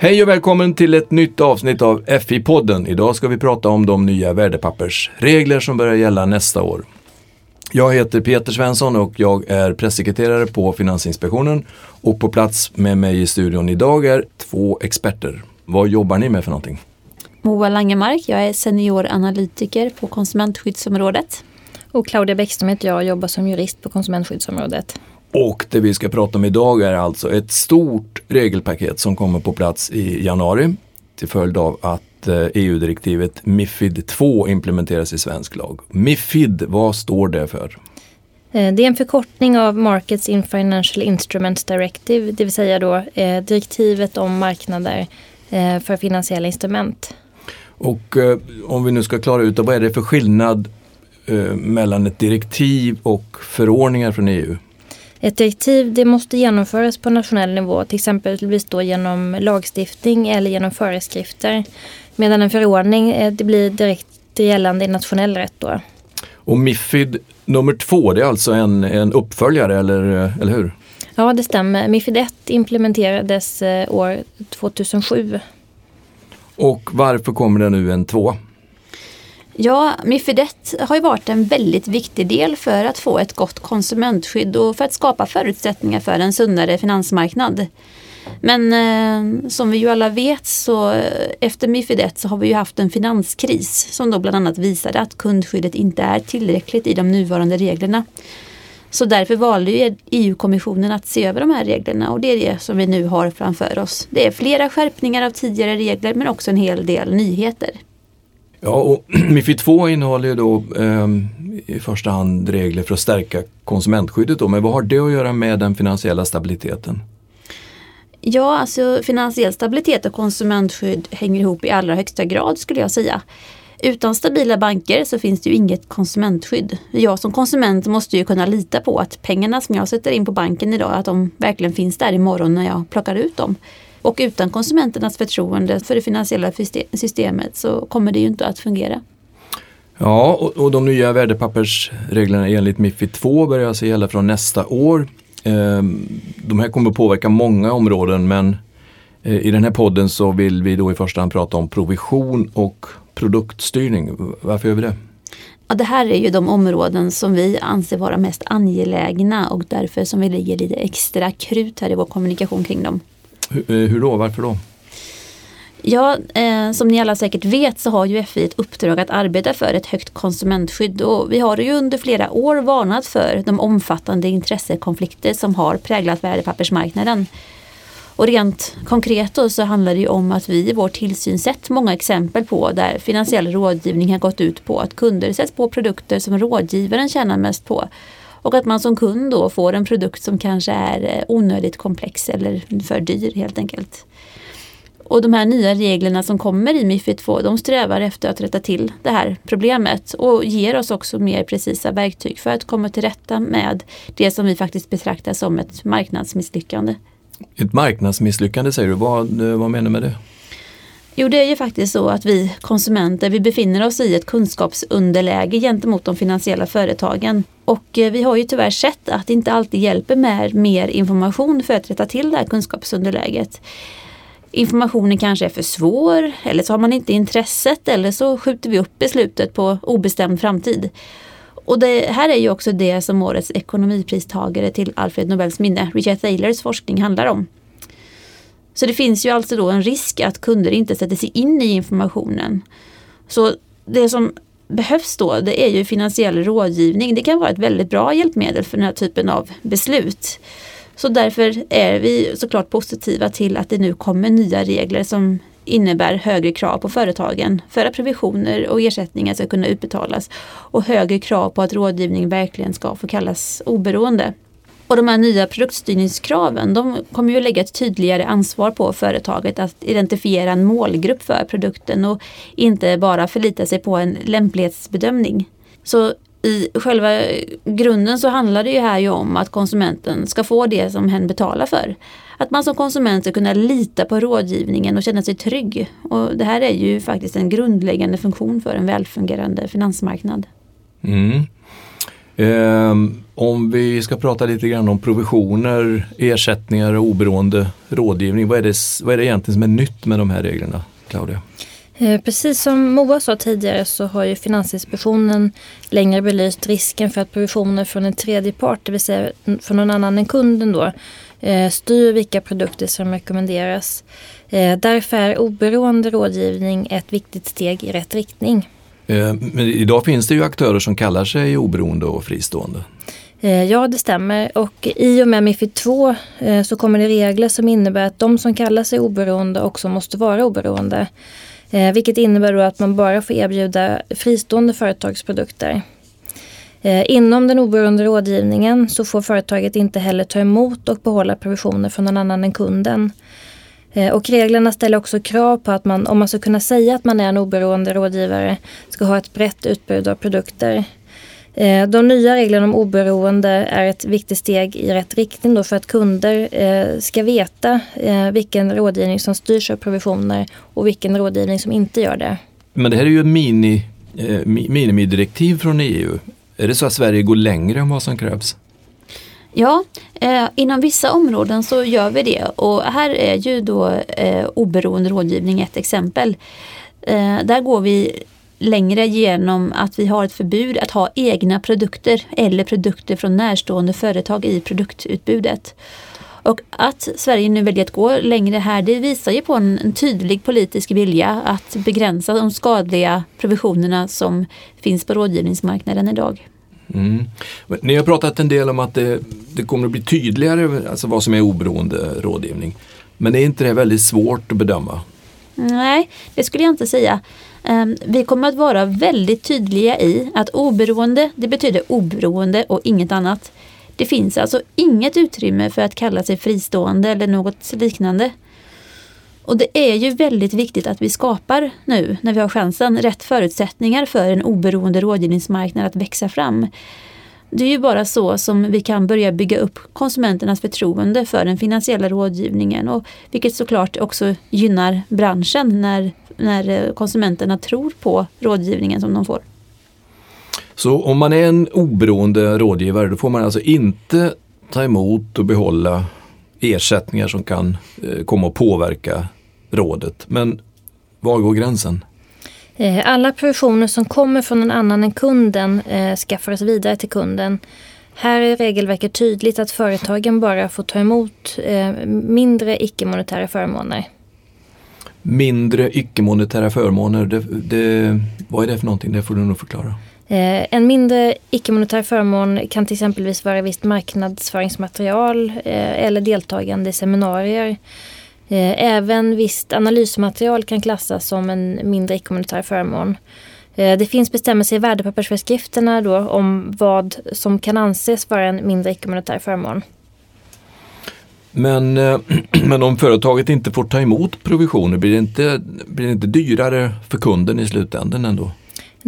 Hej och välkommen till ett nytt avsnitt av FI-podden. Idag ska vi prata om de nya värdepappersregler som börjar gälla nästa år. Jag heter Peter Svensson och jag är pressekreterare på Finansinspektionen och på plats med mig i studion idag är två experter. Vad jobbar ni med för någonting? Moa Langemark, jag är senioranalytiker på konsumentskyddsområdet. Och Claudia Bäckström heter jag och jobbar som jurist på konsumentskyddsområdet. Och det vi ska prata om idag är alltså ett stort regelpaket som kommer på plats i januari till följd av att EU-direktivet Mifid 2 implementeras i svensk lag. Mifid, vad står det för? Eh, det är en förkortning av Markets in Financial Instruments Directive, det vill säga då eh, direktivet om marknader eh, för finansiella instrument. Och eh, om vi nu ska klara ut vad är det för skillnad eh, mellan ett direktiv och förordningar från EU? Ett direktiv det måste genomföras på nationell nivå, till exempel då genom lagstiftning eller genom föreskrifter. Medan en förordning eh, det blir direkt gällande i nationell rätt. Då. Och Mifid nummer två, det är alltså en, en uppföljare, eller, eller hur? Ja, det stämmer. Mifid 1 implementerades eh, år 2007. Och varför kommer det nu en två? Ja, Mifid 1 har ju varit en väldigt viktig del för att få ett gott konsumentskydd och för att skapa förutsättningar för en sundare finansmarknad. Men eh, som vi ju alla vet så eh, efter Mifid 1 så har vi ju haft en finanskris som då bland annat visade att kundskyddet inte är tillräckligt i de nuvarande reglerna. Så därför valde ju EU-kommissionen att se över de här reglerna och det är det som vi nu har framför oss. Det är flera skärpningar av tidigare regler men också en hel del nyheter. Ja, och Mifid 2 innehåller ju då eh, i första hand regler för att stärka konsumentskyddet. Då. Men vad har det att göra med den finansiella stabiliteten? Ja, alltså finansiell stabilitet och konsumentskydd hänger ihop i allra högsta grad skulle jag säga. Utan stabila banker så finns det ju inget konsumentskydd. Jag som konsument måste ju kunna lita på att pengarna som jag sätter in på banken idag, att de verkligen finns där imorgon när jag plockar ut dem. Och utan konsumenternas förtroende för det finansiella systemet så kommer det ju inte att fungera. Ja, och, och de nya värdepappersreglerna enligt Mifid 2 börjar alltså gälla från nästa år. Ehm, de här kommer påverka många områden men eh, i den här podden så vill vi då i första hand prata om provision och produktstyrning. Varför gör vi det? Ja, det här är ju de områden som vi anser vara mest angelägna och därför som vi lägger lite extra krut här i vår kommunikation kring dem. Hur, eh, hur då? Varför då? Ja, eh, som ni alla säkert vet så har ju FI ett uppdrag att arbeta för ett högt konsumentskydd och vi har ju under flera år varnat för de omfattande intressekonflikter som har präglat värdepappersmarknaden. Och rent konkret då så handlar det ju om att vi i vår tillsyn sett många exempel på där finansiell rådgivning har gått ut på att kunder sätts på produkter som rådgivaren tjänar mest på. Och att man som kund då får en produkt som kanske är eh, onödigt komplex eller för dyr helt enkelt. Och de här nya reglerna som kommer i Mifid 2 de strävar efter att rätta till det här problemet och ger oss också mer precisa verktyg för att komma till rätta med det som vi faktiskt betraktar som ett marknadsmisslyckande. Ett marknadsmisslyckande säger du, vad, eh, vad menar du med det? Jo, det är ju faktiskt så att vi konsumenter vi befinner oss i ett kunskapsunderläge gentemot de finansiella företagen. Och eh, vi har ju tyvärr sett att det inte alltid hjälper med mer information för att rätta till det här kunskapsunderläget. Informationen kanske är för svår eller så har man inte intresset eller så skjuter vi upp beslutet på obestämd framtid. Och det här är ju också det som årets ekonomipristagare till Alfred Nobels minne, Richard Thalers forskning handlar om. Så det finns ju alltså då en risk att kunder inte sätter sig in i informationen. Så det som behövs då det är ju finansiell rådgivning. Det kan vara ett väldigt bra hjälpmedel för den här typen av beslut. Så därför är vi såklart positiva till att det nu kommer nya regler som innebär högre krav på företagen för att provisioner och ersättningar ska kunna utbetalas och högre krav på att rådgivning verkligen ska få kallas oberoende. Och de här nya produktstyrningskraven de kommer ju lägga ett tydligare ansvar på företaget att identifiera en målgrupp för produkten och inte bara förlita sig på en lämplighetsbedömning. Så i själva grunden så handlar det ju här ju om att konsumenten ska få det som hen betalar för. Att man som konsument ska kunna lita på rådgivningen och känna sig trygg. Och det här är ju faktiskt en grundläggande funktion för en välfungerande finansmarknad. Mm. Ehm, om vi ska prata lite grann om provisioner, ersättningar och oberoende rådgivning. Vad är, det, vad är det egentligen som är nytt med de här reglerna, Claudia? Eh, precis som Moa sa tidigare så har ju Finansinspektionen längre belyst risken för att provisioner från en tredje part, det vill säga från någon annan än kunden då, eh, styr vilka produkter som rekommenderas. Eh, därför är oberoende rådgivning ett viktigt steg i rätt riktning. Eh, men idag finns det ju aktörer som kallar sig oberoende och fristående. Eh, ja, det stämmer. Och i och med Mifid 2 eh, så kommer det regler som innebär att de som kallar sig oberoende också måste vara oberoende. Vilket innebär då att man bara får erbjuda fristående företagsprodukter. Inom den oberoende rådgivningen så får företaget inte heller ta emot och behålla provisioner från någon annan än kunden. Eh, och reglerna ställer också krav på att man, om man ska kunna säga att man är en oberoende rådgivare, ska ha ett brett utbud av produkter. Eh, de nya reglerna om oberoende är ett viktigt steg i rätt riktning då för att kunder eh, ska veta vilken rådgivning som styrs av provisioner och vilken rådgivning som inte gör det. Men det här är ju ett mini, minimidirektiv från EU. Är det så att Sverige går längre än vad som krävs? Ja, eh, inom vissa områden så gör vi det och här är ju då eh, oberoende rådgivning ett exempel. Eh, där går vi längre genom att vi har ett förbud att ha egna produkter eller produkter från närstående företag i produktutbudet. Och att Sverige nu väljer att gå längre här det visar ju på en, en tydlig politisk vilja att begränsa de skadliga provisionerna som finns på rådgivningsmarknaden idag. Mm. Ni har pratat en del om att det, det kommer att bli tydligare alltså vad som är oberoende rådgivning. Men är inte det väldigt svårt att bedöma? Nej, det skulle jag inte säga. Ehm, vi kommer att vara väldigt tydliga i att oberoende, det betyder oberoende och inget annat. Det finns alltså inget utrymme för att kalla sig fristående eller något liknande. Och det är ju väldigt viktigt att vi skapar nu, när vi har chansen, rätt förutsättningar för en oberoende rådgivningsmarknad att växa fram. Det är ju bara så som vi kan börja bygga upp konsumenternas förtroende för den finansiella rådgivningen och vilket såklart också gynnar branschen när, när eh, konsumenterna tror på rådgivningen som de får. Så om man är en oberoende rådgivare då får man alltså inte ta emot och behålla ersättningar som kan eh, komma att påverka rådet. Men var går gränsen? Eh, alla provisioner som kommer från en annan än kunden eh, ska föras vidare till kunden. Här är regelverket tydligt att företagen bara får ta emot eh, mindre icke-monetära förmåner. Mindre icke-monetära förmåner, det, det, vad är det för någonting? Det får du nog förklara. En mindre icke-monetär förmån kan till exempelvis vara visst marknadsföringsmaterial eller deltagande i seminarier. Eh, även visst analysmaterial kan klassas som en mindre icke-monetär förmån. Eh, det finns bestämmelser i värdepappersföreskrifterna då om vad som kan anses vara en mindre icke-monetär förmån. Men, eh, men om företaget inte får ta emot provisioner, blir det, inte, blir det inte dyrare för kunden i slutändan ändå?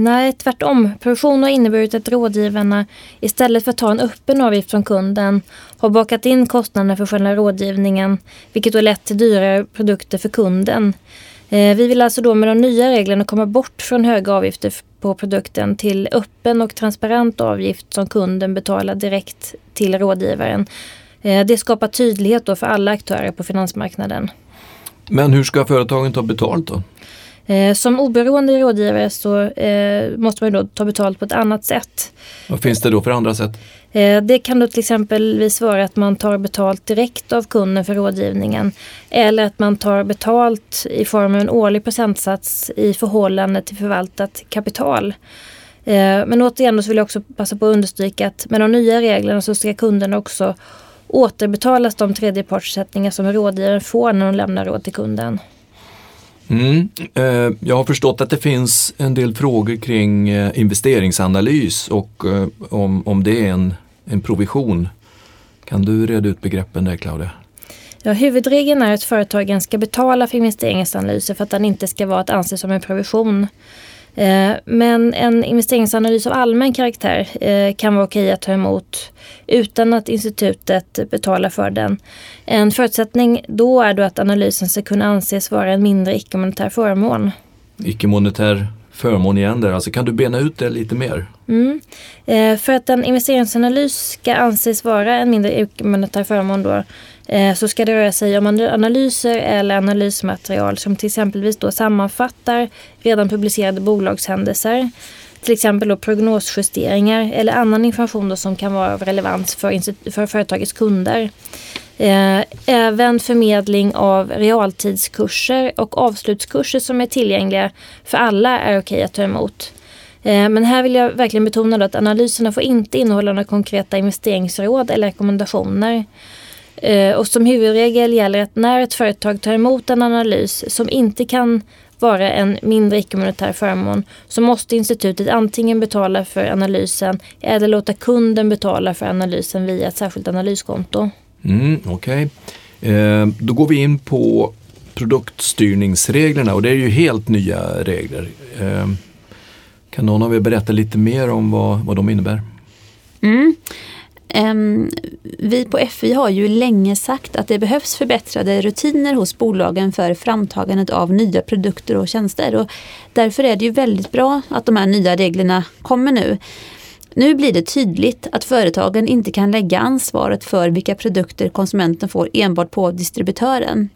Nej, tvärtom. Provision har inneburit att rådgivarna istället för att ta en öppen avgift från kunden har bakat in kostnaderna för själva rådgivningen vilket har lett till dyrare produkter för kunden. Eh, vi vill alltså då med de nya reglerna komma bort från höga avgifter på produkten till öppen och transparent avgift som kunden betalar direkt till rådgivaren. Eh, det skapar tydlighet då för alla aktörer på finansmarknaden. Men hur ska företagen ta betalt då? Eh, som oberoende rådgivare så eh, måste man då ta betalt på ett annat sätt. Vad finns det då för andra sätt? Eh, det kan då till exempel vara att man tar betalt direkt av kunden för rådgivningen. Eller att man tar betalt i form av en årlig procentsats i förhållande till förvaltat kapital. Eh, men återigen så vill jag också passa på att understryka att med de nya reglerna så ska kunden också återbetalas de tredjepartsersättningar som rådgivaren får när de lämnar råd till kunden. Mm. Eh, jag har förstått att det finns en del frågor kring eh, investeringsanalys och eh, om, om det är en, en provision. Kan du reda ut begreppen där Claudia? Ja, huvudregeln är att företagen ska betala för investeringsanalyser för att den inte ska vara att anse som en provision. Eh, men en investeringsanalys av allmän karaktär eh, kan vara okej att ta emot utan att institutet betalar för den. En förutsättning då är då att analysen ska kunna anses vara en mindre icke-monetär förmån. Icke-monetär förmån igen där. Alltså kan du bena ut det lite mer? Mm. Eh, för att en investeringsanalys ska anses vara en mindre monetär förmån då, eh, så ska det röra sig om analyser eller analysmaterial som till exempelvis då sammanfattar redan publicerade bolagshändelser. Till exempel då prognosjusteringar eller annan information som kan vara av relevans för, för företagets kunder. Eh, även förmedling av realtidskurser och avslutskurser som är tillgängliga för alla är okej att ta emot. Eh, men här vill jag verkligen betona att analyserna får inte innehålla några konkreta investeringsråd eller rekommendationer. Eh, och som huvudregel gäller att när ett företag tar emot en analys som inte kan vara en mindre icke-monetär förmån så måste institutet antingen betala för analysen eller låta kunden betala för analysen via ett särskilt analyskonto. Mm, Okej, okay. eh, då går vi in på produktstyrningsreglerna och det är ju helt nya regler. Eh, kan någon av er berätta lite mer om vad, vad de innebär? Mm. Um, vi på FI har ju länge sagt att det behövs förbättrade rutiner hos bolagen för framtagandet av nya produkter och tjänster. Och därför är det ju väldigt bra att de här nya reglerna kommer nu. Nu blir det tydligt att företagen inte kan lägga ansvaret för vilka produkter konsumenten får enbart på distributören.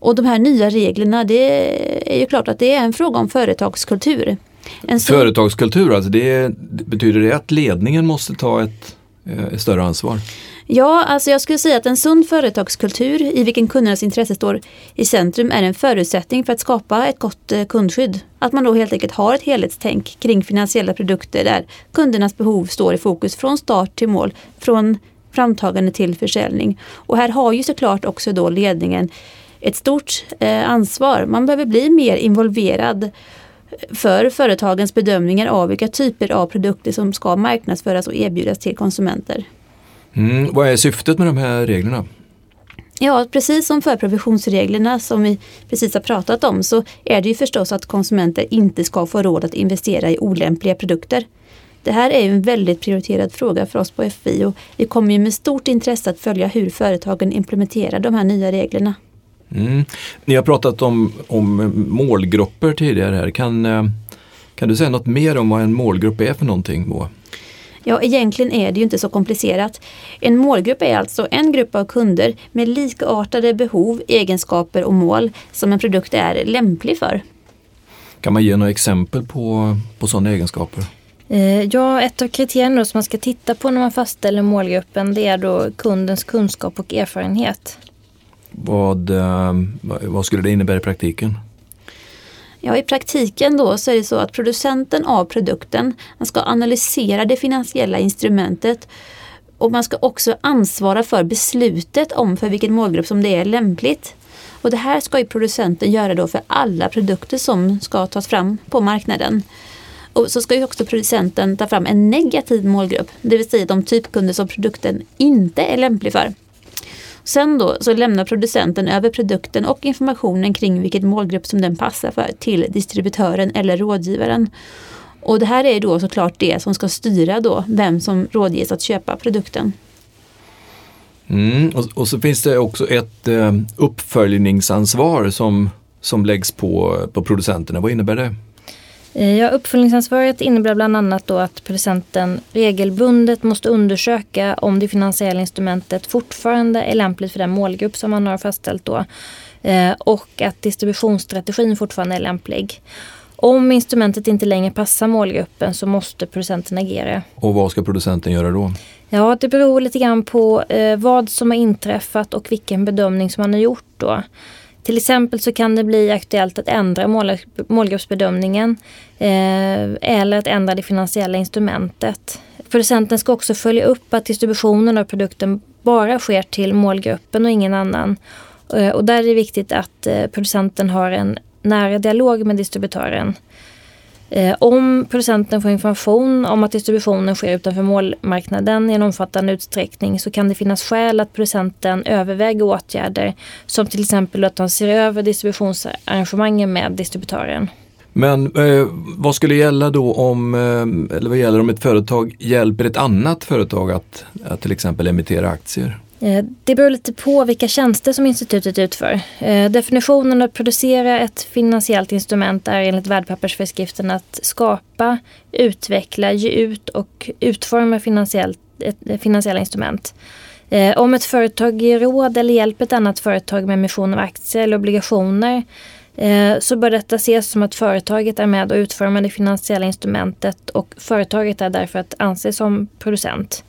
Och de här nya reglerna, det är ju klart att det är en fråga om företagskultur. En stor... Företagskultur, alltså det, betyder det att ledningen måste ta ett, eh, ett större ansvar? Ja, alltså jag skulle säga att en sund företagskultur i vilken kundernas intresse står i centrum är en förutsättning för att skapa ett gott eh, kundskydd. Att man då helt enkelt har ett helhetstänk kring finansiella produkter där kundernas behov står i fokus från start till mål, från framtagande till försäljning. Och här har ju såklart också då ledningen ett stort eh, ansvar. Man behöver bli mer involverad eh, för företagens bedömningar av vilka typer av produkter som ska marknadsföras och erbjudas till konsumenter. Mm, vad är syftet med de här reglerna? Ja, precis som för provisionsreglerna som vi precis har pratat om så är det ju förstås att konsumenter inte ska få råd att investera i olämpliga produkter. Det här är en väldigt prioriterad fråga för oss på FI och vi kommer ju med stort intresse att följa hur företagen implementerar de här nya reglerna. Mm. Ni har pratat om, om målgrupper tidigare här. Kan, eh, kan du säga något mer om vad en målgrupp är för någonting Moa? Ja, egentligen är det ju inte så komplicerat. En målgrupp är alltså en grupp av kunder med likartade behov, egenskaper och mål som en produkt är lämplig för. Kan man ge några exempel på, på sådana egenskaper? Eh, ja, ett av kriterierna som man ska titta på när man fastställer målgruppen det är då kundens kunskap och erfarenhet. Vad, eh, vad skulle det innebära i praktiken? Ja, i praktiken då så är det så att producenten av produkten ska analysera det finansiella instrumentet och man ska också ansvara för beslutet om för vilken målgrupp som det är lämpligt. Och det här ska ju producenten göra då för alla produkter som ska tas fram på marknaden. Och så ska ju också producenten ta fram en negativ målgrupp, det vill säga de typkunder som produkten inte är lämplig för. Sen då så lämnar producenten över produkten och informationen kring vilket målgrupp som den passar för till distributören eller rådgivaren. Och det här är då såklart det som ska styra då vem som rådges att köpa produkten. Mm, och, och, så finns det också ett eh, uppföljningsansvar som, som läggs på, på producenterna. Vad innebär det? Eh, ja, uppföljningsansvaret innebär bland annat då att producenten regelbundet måste undersöka om det finansiella instrumentet fortfarande är lämpligt för den målgrupp som man har fastställt då. Eh, och att distributionsstrategin fortfarande är lämplig. Om instrumentet inte längre passar målgruppen så måste producenten agera. Och vad ska producenten göra då? Ja, det beror lite grann på eh, vad som har inträffat och vilken bedömning som man har gjort då. Till exempel så kan det bli aktuellt att ändra mål, målgruppsbedömningen eh, eller att ändra det finansiella instrumentet. Producenten ska också följa upp att distributionen av produkten bara sker till målgruppen och ingen annan. Eh, och där är det viktigt att eh, producenten har en nära dialog med distributören. Eh, om producenten får information om att distributionen sker utanför målmarknaden i en omfattande utsträckning så kan det finnas skäl att producenten överväger åtgärder som till exempel att de ser över distributionsarrangemangen med distributören. Men eh, vad skulle gälla då om, eh, eller vad gäller om ett företag hjälper ett annat företag att, att till exempel emittera aktier? Eh, det beror lite på vilka tjänster som institutet utför. Eh, definitionen att producera ett finansiellt instrument är enligt värdepappersföreskriften att skapa, utveckla, ge ut och utforma finansiellt, eh, finansiella instrument. Om ett företag ger råd eller hjälper ett annat företag med emission av aktier eller obligationer så bör detta ses som att företaget är med och utformar det finansiella instrumentet och företaget är därför att anse som producent.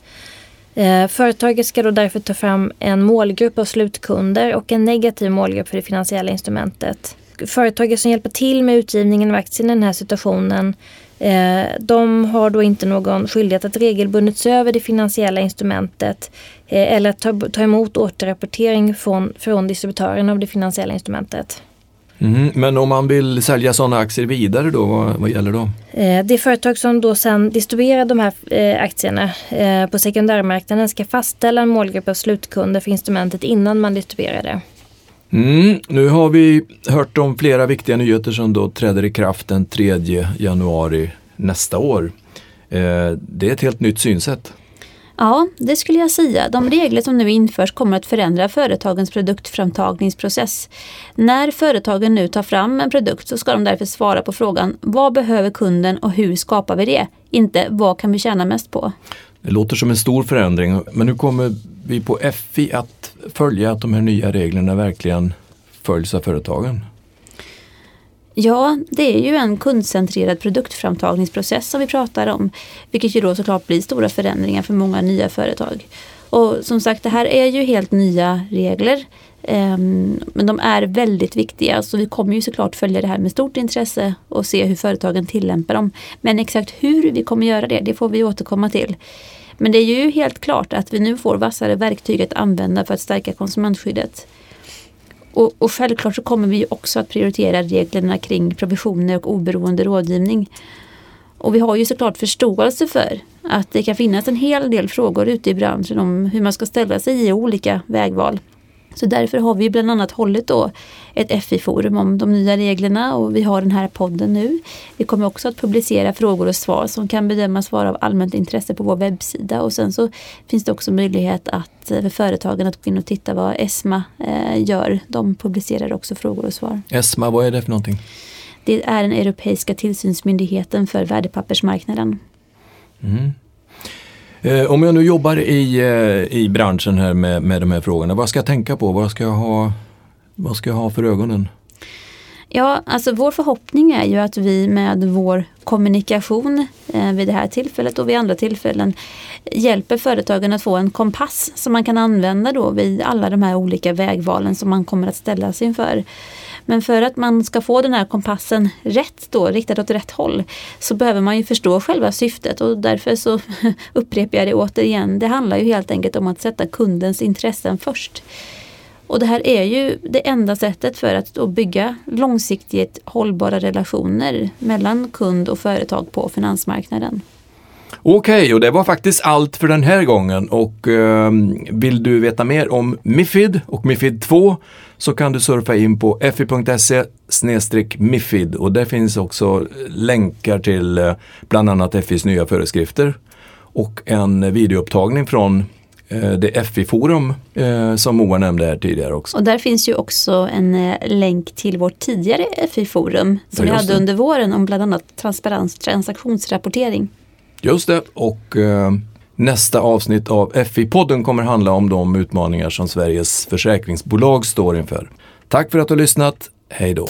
Eh, företaget ska då därför ta fram en målgrupp av slutkunder och en negativ målgrupp för det finansiella instrumentet. Företaget som hjälper till med utgivningen av aktien i den här situationen eh, de har då inte någon skyldighet att regelbundet se över det finansiella instrumentet eh, eller att ta, ta emot återrapportering från, från distributören av det finansiella instrumentet. Mm, men om man vill sälja sådana aktier vidare då, vad, vad gäller då? Eh, det företag som då sen distribuerar de här eh, aktierna eh, på sekundärmarknaden ska fastställa en målgrupp av slutkunder för instrumentet innan man distribuerar det. Mm, nu har vi hört om flera viktiga nyheter som då träder i kraft den 3 januari nästa år. det är ett helt nytt synsätt. Ja, det skulle jag säga. De regler som nu införs kommer att förändra företagens produktframtagningsprocess. När företagen nu tar fram en produkt så ska de därför svara på frågan vad behöver kunden och hur skapar vi det? Inte vad kan vi tjäna mest på? Det låter som en stor förändring men hur kommer vi på FI att följa att de här nya reglerna verkligen följs av företagen? Ja, det är ju en kundcentrerad produktframtagningsprocess som vi pratar om. Vilket ju då såklart blir stora förändringar för många nya företag. Och som sagt, det här är ju helt nya regler. Ehm, men de är väldigt viktiga så vi kommer ju såklart följa det här med stort intresse och se hur företagen tillämpar dem. Men exakt hur vi kommer göra det, det får vi återkomma till. Men det är ju helt klart att vi nu får vassare verktyg att använda för att stärka konsumentskyddet. Och, och självklart så kommer vi också att prioritera reglerna kring provisioner och oberoende rådgivning. Och vi har ju såklart förståelse för att det kan finnas en hel del frågor ute i branschen om hur man ska ställa sig i olika vägval. Så därför har vi bland annat hållit då ett FI-forum om de nya reglerna och vi har den här podden nu. Vi kommer också att publicera frågor och svar som kan bedömas vara av allmänt intresse på vår webbsida och sen så finns det också möjlighet att eh, för företagen att gå in och titta vad ESMA eh, gör. De publicerar också frågor och svar. ESMA, vad är det för någonting? Det är den europeiska tillsynsmyndigheten för värdepappersmarknaden. Mm. Eh, om jag nu jobbar i, eh, i branschen här med, med de här frågorna, vad ska jag tänka på? Vad ska jag ha, vad ska jag ha för ögonen? Ja, alltså vår förhoppning är ju att vi med vår kommunikation eh, vid det här tillfället och vid andra tillfällen hjälper företagen att få en kompass som man kan använda då vid alla de här olika vägvalen som man kommer att ställas inför. Men för att man ska få den här kompassen rätt då, riktad åt rätt håll, så behöver man ju förstå själva syftet och därför så upprepar jag det återigen. Det handlar ju helt enkelt om att sätta kundens intressen först. Och det här är ju det enda sättet för att bygga långsiktigt hållbara relationer mellan kund och företag på finansmarknaden. Okej, okay, och det var faktiskt allt för den här gången och eh, vill du veta mer om Mifid och Mifid 2 så kan du surfa in på fi.se Mifid och där finns också länkar till eh, bland annat FIs nya föreskrifter och en videoupptagning från eh, det FI-forum eh, som Moa nämnde här tidigare också. Och där finns ju också en länk till vårt tidigare FI-forum som ja, vi hade under våren om bland annat transparens transaktionsrapportering. Just det, och nästa avsnitt av FI-podden kommer handla om de utmaningar som Sveriges försäkringsbolag står inför. Tack för att du har lyssnat, hej då!